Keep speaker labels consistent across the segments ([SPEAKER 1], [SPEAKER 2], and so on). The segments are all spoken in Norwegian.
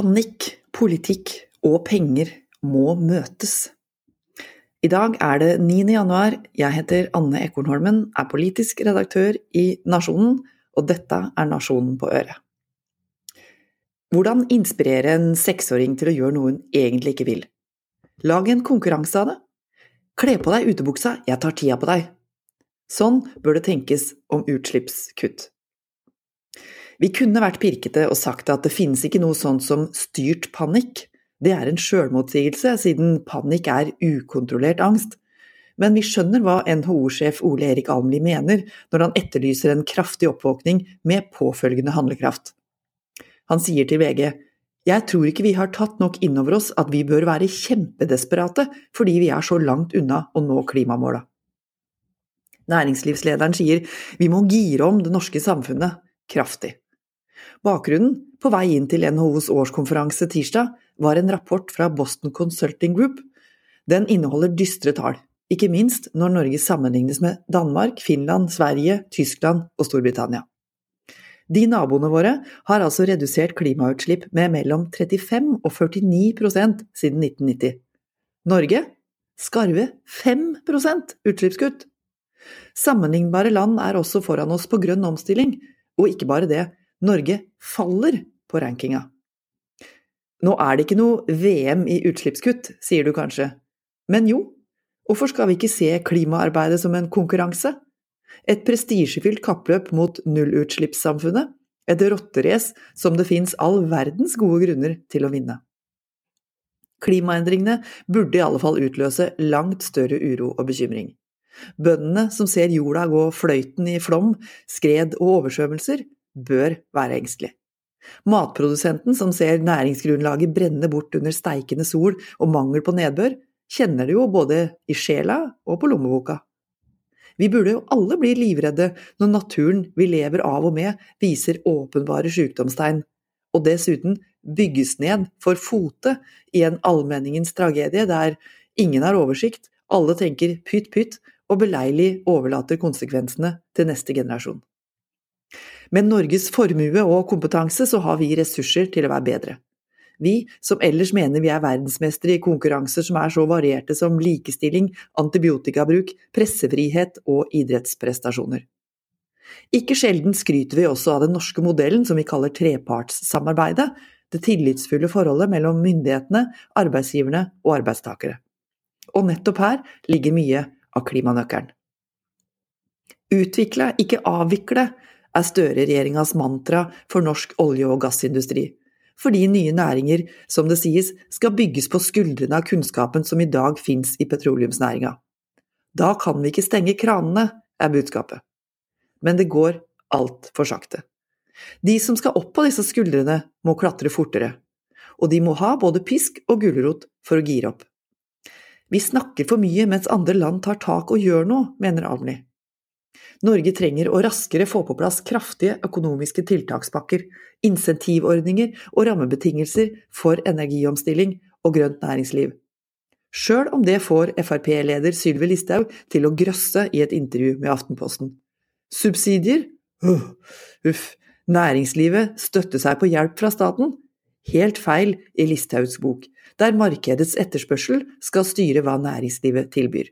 [SPEAKER 1] Panikk, politikk og penger må møtes. I dag er det 9. januar, jeg heter Anne Ekornholmen, er politisk redaktør i Nasjonen, og dette er Nasjonen på øret. Hvordan inspirere en seksåring til å gjøre noe hun egentlig ikke vil? Lag en konkurranse av det. Kle på deg utebuksa, jeg tar tida på deg. Sånn bør det tenkes om utslippskutt. Vi kunne vært pirkete og sagt at det finnes ikke noe sånt som styrt panikk. Det er en sjølmotsigelse, siden panikk er ukontrollert angst. Men vi skjønner hva NHO-sjef Ole Erik Almli mener når han etterlyser en kraftig oppvåkning med påfølgende handlekraft. Han sier til VG jeg tror ikke vi har tatt nok inn over oss at vi bør være kjempedesperate fordi vi er så langt unna å nå klimamåla. Næringslivslederen sier vi må gire om det norske samfunnet kraftig. Bakgrunnen, på vei inn til NHOs årskonferanse tirsdag, var en rapport fra Boston Consulting Group. Den inneholder dystre tall, ikke minst når Norge sammenlignes med Danmark, Finland, Sverige, Tyskland og Storbritannia. De naboene våre har altså redusert klimautslipp med mellom 35 og 49% siden 1990. Norge skarve 5% utslippskutt! Sammenlignbare land er også foran oss på grønn omstilling, og ikke bare det, Norge faller på rankinga. Nå er det ikke noe VM i utslippskutt, sier du kanskje. Men jo, hvorfor skal vi ikke se klimaarbeidet som en konkurranse? Et prestisjefylt kappløp mot nullutslippssamfunnet, et rotterace som det fins all verdens gode grunner til å vinne. Klimaendringene burde i alle fall utløse langt større uro og bekymring. Bøndene som ser jorda gå fløyten i flom, skred og oversvømmelser, bør være engstelig. Matprodusenten som ser næringsgrunnlaget brenne bort under steikende sol og mangel på nedbør, kjenner det jo både i sjela og på lommeboka. Vi burde jo alle bli livredde når naturen vi lever av og med, viser åpenbare sykdomstegn, og dessuten bygges ned for fote i en allmenningens tragedie der ingen har oversikt, alle tenker pytt pytt og beleilig overlater konsekvensene til neste generasjon. Med Norges formue og kompetanse så har vi ressurser til å være bedre. Vi som ellers mener vi er verdensmestere i konkurranser som er så varierte som likestilling, antibiotikabruk, pressefrihet og idrettsprestasjoner. Ikke sjelden skryter vi også av den norske modellen som vi kaller trepartssamarbeidet, det tillitsfulle forholdet mellom myndighetene, arbeidsgiverne og arbeidstakere. Og nettopp her ligger mye av klimanøkkelen. Utvikle, ikke avvikle, er Støre-regjeringas mantra for norsk olje- og gassindustri. Fordi nye næringer, som det sies, skal bygges på skuldrene av kunnskapen som i dag fins i petroleumsnæringa. Da kan vi ikke stenge kranene, er budskapet. Men det går altfor sakte. De som skal opp på disse skuldrene, må klatre fortere. Og de må ha både pisk og gulrot for å gire opp. Vi snakker for mye mens andre land tar tak og gjør noe, mener Almli. Norge trenger å raskere få på plass kraftige økonomiske tiltakspakker, insentivordninger og rammebetingelser for energiomstilling og grønt næringsliv. Sjøl om det får Frp-leder Sylvi Listhaug til å grøsse i et intervju med Aftenposten. Subsidier? Uff, næringslivet støtter seg på hjelp fra staten? Helt feil i Listhaugs bok, der markedets etterspørsel skal styre hva næringslivet tilbyr.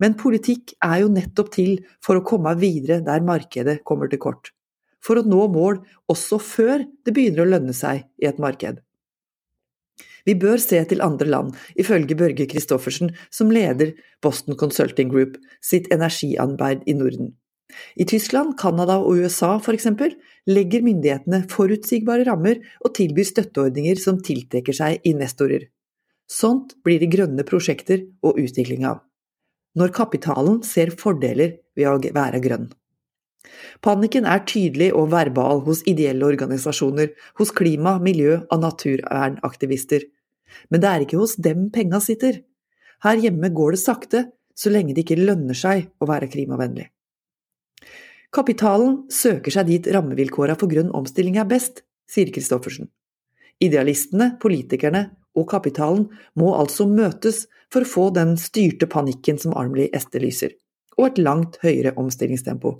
[SPEAKER 1] Men politikk er jo nettopp til for å komme videre der markedet kommer til kort. For å nå mål også før det begynner å lønne seg i et marked. Vi bør se til andre land, ifølge Børge Christoffersen, som leder Boston Consulting Group sitt energiarbeid i Norden. I Tyskland, Canada og USA f.eks. legger myndighetene forutsigbare rammer og tilbyr støtteordninger som tiltrekker seg investorer. Sånt blir det grønne prosjekter og utvikling av når kapitalen ser fordeler ved å være grønn. Panikken er tydelig og verbal hos ideelle organisasjoner, hos klima-, miljø- og naturvernaktivister. Men det er ikke hos dem penga sitter. Her hjemme går det sakte, så lenge det ikke lønner seg å være klimavennlig. Kapitalen søker seg dit rammevilkåra for grønn omstilling er best, sier Christoffersen. Idealistene, politikerne og kapitalen må altså møtes for å få den styrte panikken som Armley etterlyser, og et langt høyere omstillingstempo.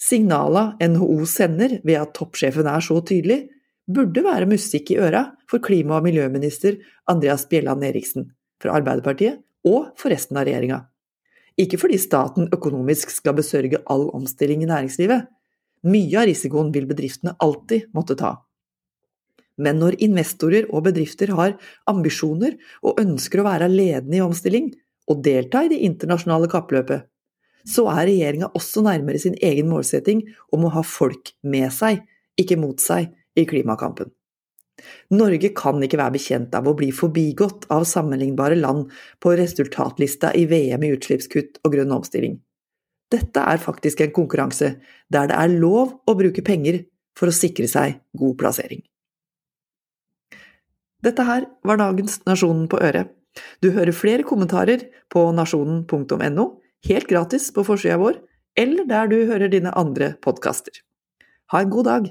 [SPEAKER 1] Signala NHO sender ved at toppsjefen er så tydelig, burde være musikk i øra for klima- og miljøminister Andreas Bjelland Eriksen fra Arbeiderpartiet og for resten av regjeringa. Ikke fordi staten økonomisk skal besørge all omstilling i næringslivet. Mye av risikoen vil bedriftene alltid måtte ta. Men når investorer og bedrifter har ambisjoner og ønsker å være ledende i omstilling, og delta i det internasjonale kappløpet, så er regjeringa også nærmere sin egen målsetting om å ha folk med seg, ikke mot seg, i klimakampen. Norge kan ikke være bekjent av å bli forbigått av sammenlignbare land på resultatlista i VM i utslippskutt og grønn omstilling. Dette er faktisk en konkurranse der det er lov å bruke penger for å sikre seg god plassering. Dette her var dagens Nasjonen på øret. Du hører flere kommentarer på nasjonen.no, helt gratis på forsida vår, eller der du hører dine andre podkaster. Ha en god dag!